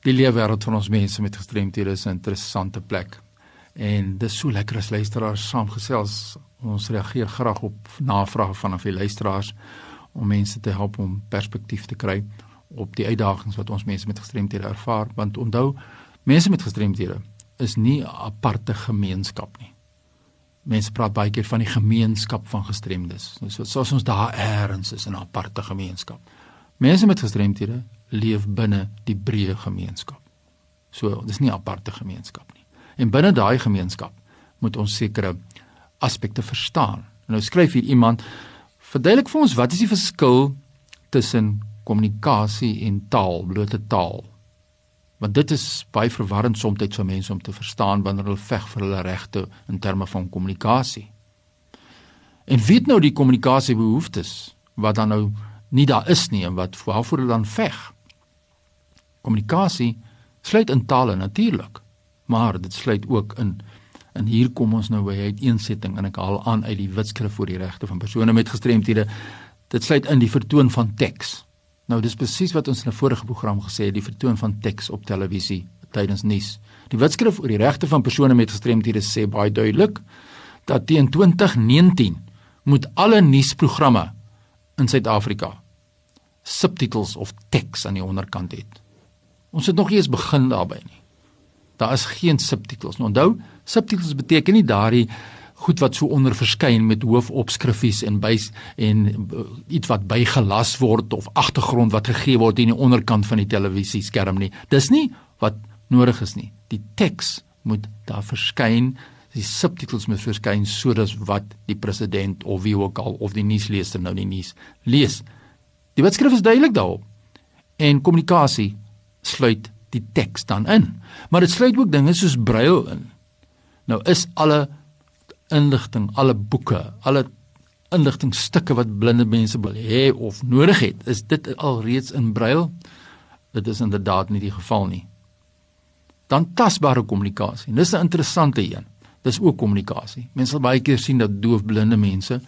Die leefwêreld van ons mense met gestremthede is 'n interessante plek. En dis so lekker as luisteraars saamgesels. Ons reageer graag op navrae vanaf die luisteraars om mense te help om perspektief te kry op die uitdagings wat ons mense met gestremthede ervaar. Want onthou, mense met gestremthede is nie 'n aparte gemeenskap nie. Mense praat baie keer van die gemeenskap van gestremdes. So soos ons daar eers is in 'n aparte gemeenskap. Mense met gestremthede leef binne die breë gemeenskap. So, dis nie 'n aparte gemeenskap nie. En binne daai gemeenskap moet ons sekere aspekte verstaan. Nou skryf hier iemand verduidelik vir ons wat is die verskil tussen kommunikasie en taal, blote taal. Want dit is baie verwarrend soms vir mense om te verstaan wanneer hulle veg vir hulle regte in terme van kommunikasie. En weet nou die kommunikasiebehoeftes wat dan nou nie daar is nie en wat waarvoor hulle dan veg kommunikasie sluit in tale natuurlik, maar dit sluit ook in en hier kom ons nou by uiteensetting en ek haal aan uit die wetskrif vir die regte van persone met gestremthede. Dit sluit in die vertoon van teks. Nou dis presies wat ons in 'n vorige program gesê het, die vertoon van teks op televisie tydens nuus. Die wetskrif oor die regte van persone met gestremthede sê baie duidelik dat teen 2019 moet alle nuusprogramme in Suid-Afrika subtitels of teks aan die onderkant hê. Ons het nog nie eens begin daarby nie. Daar is geen subtitels. Nou onthou, subtitels beteken nie daardie goed wat so onder verskyn met hoofopskrifies en by en uh, iets wat bygelas word of agtergrond wat gegee word in die onderkant van die televisieskerm nie. Dis nie wat nodig is nie. Die teks moet daar verskyn. Die subtitels moet verskyn sodat wat die president of wie ook al of die nuusleser nou die nuus lees. Die wetskrif is duidelik daarop. En kommunikasie sluit die teks dan in. Maar dit sluit ook dinge soos brail in. Nou is alle inligting, alle boeke, alle inligtingstukke wat blinde mense wil hê of nodig het, is dit alreeds in brail? Dit is inderdaad nie die geval nie. Dan tasbare kommunikasie. Dis 'n interessante een. Dis ook kommunikasie. Mense sal baie keer sien dat doofblinde mense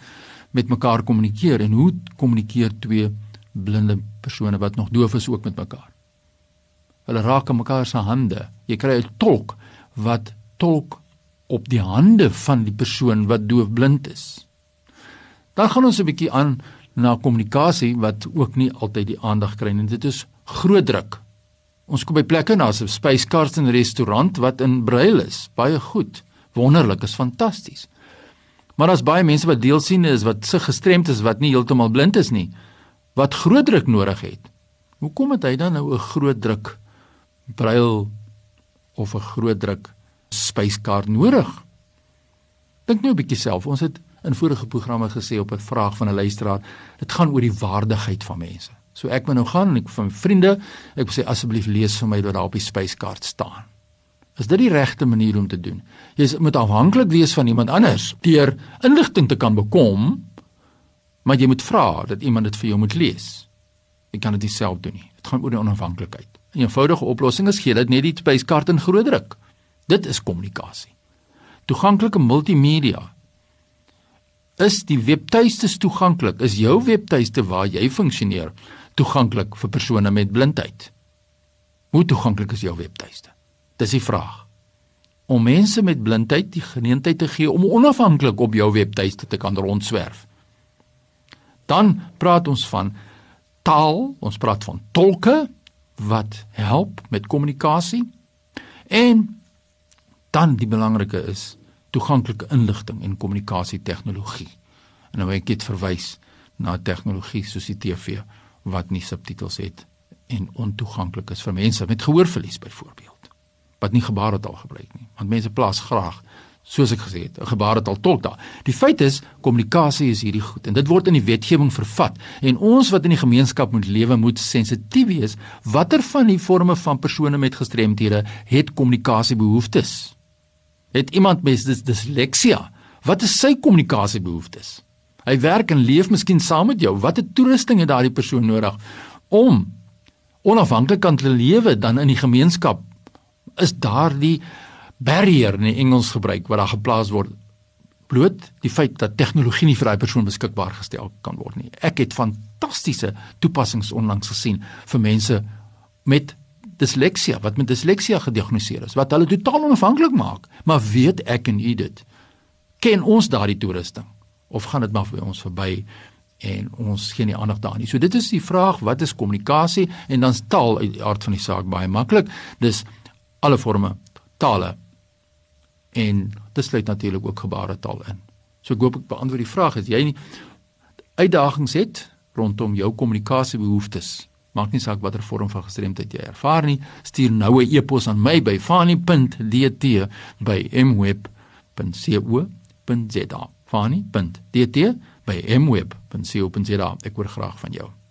met mekaar kommunikeer en hoe kommunikeer twee blinde persone wat nog doof is ook met mekaar? Hulle raak aan mekaar se hande. Jy kry 'n tolk wat tolk op die hande van die persoon wat doofblind is. Dan gaan ons 'n bietjie aan na kommunikasie wat ook nie altyd die aandag kry nie. Dit is groot druk. Ons kom by plekke na so 'n spyskaart in 'n restaurant wat in brail is. Baie goed. Wonderlik, is fantasties. Maar daar's baie mense wat deelsiende is wat se gestremd is wat nie heeltemal blind is nie wat groot druk nodig het. Hoekom het hy dan nou 'n groot druk brail of 'n groot druk spyskaart nodig. Dink nou 'n bietjie self. Ons het in vorige programme gesê op 'n vraag van 'n luisteraar, dit gaan oor die waardigheid van mense. So ek moet nou gaan en ek van vriende, ek sê asseblief lees vir my wat daar op die spyskaart staan. Is dit die regte manier om te doen? Jy moet afhanklik wees van iemand anders deur inligting te kan bekom, maar jy moet vra dat iemand dit vir jou moet lees. Jy kan dit self doen nie. Dit gaan oor die onafhanklikheid. 'n eenvoudige oplossing is gee dit net die spyskaart in groot druk. Dit is kommunikasie. Toeganklike multimedia. Is die webtuistes toeganklik? Is jou webtuiste waar jy funksioneer toeganklik vir persone met blindheid? Hoe toeganklik is jou webtuiste? Dis die vraag. Om mense met blindheid die geleentheid te gee om onafhanklik op jou webtuiste te kan rondswerf. Dan praat ons van taal, ons praat van tolke, wat help met kommunikasie. En dan die belangrike is toeganklike inligting en kommunikasie tegnologie. En nou ek het verwys na tegnologie soos die TV wat nie subtitels het en ontoeganklik is vir mense met gehoorverlies byvoorbeeld wat nie gebaretaal gebruik nie want mense plaas graag soos ek gesê het, 'n gebaretaal tolk daar. Die feit is, kommunikasie is hierdie goed en dit word in die wetgewing vervat en ons wat in die gemeenskap moet lewe moet sensitief wees watter van die forme van persone met gestremthede het kommunikasiebehoeftes. Het iemand met dis disleksia? Wat is sy kommunikasiebehoeftes? Hy werk en leef miskien saam met jou. Watter toerusting het daardie persoon nodig om onafhanklik kan te lewe dan in die gemeenskap? Is daardie barrier in Engels gebruik wat daar geplaas word bloot die feit dat tegnologie nie vir daai persoon beskikbaar gestel kan word nie. Ek het fantastiese toepassings onlangs gesien vir mense met disleksia wat met disleksia gediagnoseer is wat hulle totaal onafhanklik maak. Maar weet ek en u dit? Ken ons daardie toerusting of gaan dit maar vir ons verby en ons gee nie aandag daaraan nie. So dit is die vraag, wat is kommunikasie en dan taal uit die aard van die saak baie maklik. Dis alle forme tale en dit sluit natuurlik ook gebaretaal in. So ek hoop ek beantwoord die vraag as jy uitdagings het rondom jou kommunikasiebehoeftes. Maak nie saak watter vorm van gestremdheid jy ervaar nie. Stuur nou 'n e-pos aan my by fani.dt by mweb.co.za fani.dt by mweb.co.za ek hoor graag van jou